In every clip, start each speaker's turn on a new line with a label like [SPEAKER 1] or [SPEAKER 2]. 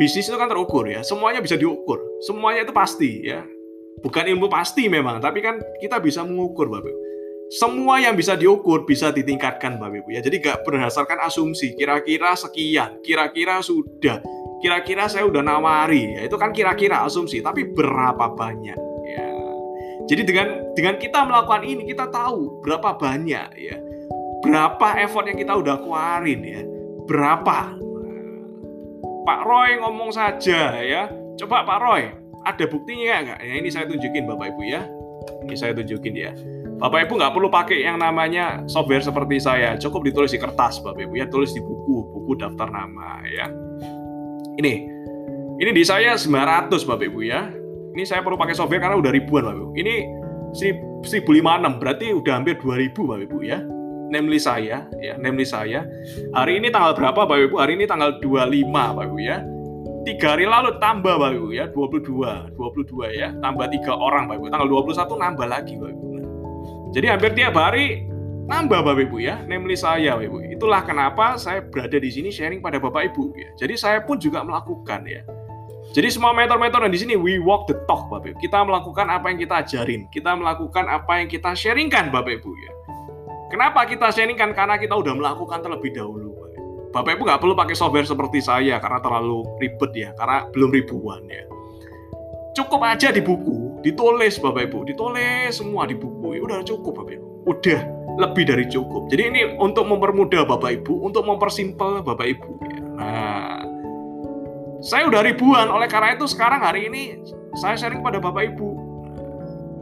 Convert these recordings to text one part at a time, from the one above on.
[SPEAKER 1] bisnis itu kan terukur ya. Semuanya bisa diukur. Semuanya itu pasti ya. Bukan ilmu pasti memang, tapi kan kita bisa mengukur Bapak. Semua yang bisa diukur bisa ditingkatkan Bapak Ibu ya. Jadi gak berdasarkan asumsi kira-kira sekian, kira-kira sudah, kira-kira saya udah nawari ya. Itu kan kira-kira asumsi, tapi berapa banyak ya. Jadi dengan dengan kita melakukan ini kita tahu berapa banyak ya. Berapa effort yang kita udah keluarin ya. Berapa Pak Roy ngomong saja ya. Coba Pak Roy, ada buktinya nggak? Ya, ini saya tunjukin Bapak Ibu ya. Ini saya tunjukin ya. Bapak Ibu nggak perlu pakai yang namanya software seperti saya. Cukup ditulis di kertas Bapak Ibu ya. Tulis di buku, buku daftar nama ya. Ini, ini di saya 900 Bapak Ibu ya. Ini saya perlu pakai software karena udah ribuan Bapak Ibu. Ini 1056 berarti udah hampir 2000 Bapak Ibu ya name list saya ya name list saya. Hari ini tanggal berapa Bapak Ibu? Hari ini tanggal 25 Bapak Ibu ya. Tiga hari lalu tambah Bapak Ibu ya 22 22 ya. Tambah tiga orang Bapak Ibu. Tanggal 21 nambah lagi Bapak Ibu. Jadi hampir tiap hari nambah Bapak Ibu ya name list saya Bapak Ibu. Itulah kenapa saya berada di sini sharing pada Bapak Ibu ya. Jadi saya pun juga melakukan ya. Jadi semua mentor-mentor di sini we walk the talk Bapak Ibu. Kita melakukan apa yang kita ajarin, kita melakukan apa yang kita sharingkan Bapak Ibu ya. Kenapa kita sharingkan? Karena kita udah melakukan terlebih dahulu. Bapak Ibu nggak perlu pakai software seperti saya karena terlalu ribet ya, karena belum ribuan ya. Cukup aja di buku, ditulis Bapak Ibu, ditulis semua di buku. Ya udah cukup Bapak Ibu. Udah lebih dari cukup. Jadi ini untuk mempermudah Bapak Ibu, untuk mempersimpel Bapak Ibu ya. Nah, saya udah ribuan, oleh karena itu sekarang hari ini saya sharing pada Bapak Ibu.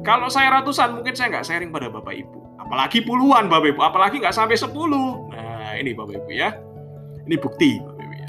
[SPEAKER 1] Kalau saya ratusan mungkin saya nggak sharing pada Bapak Ibu apalagi puluhan Bapak Ibu, apalagi nggak sampai 10. Nah, ini Bapak Ibu ya. Ini bukti Bapak Ibu ya.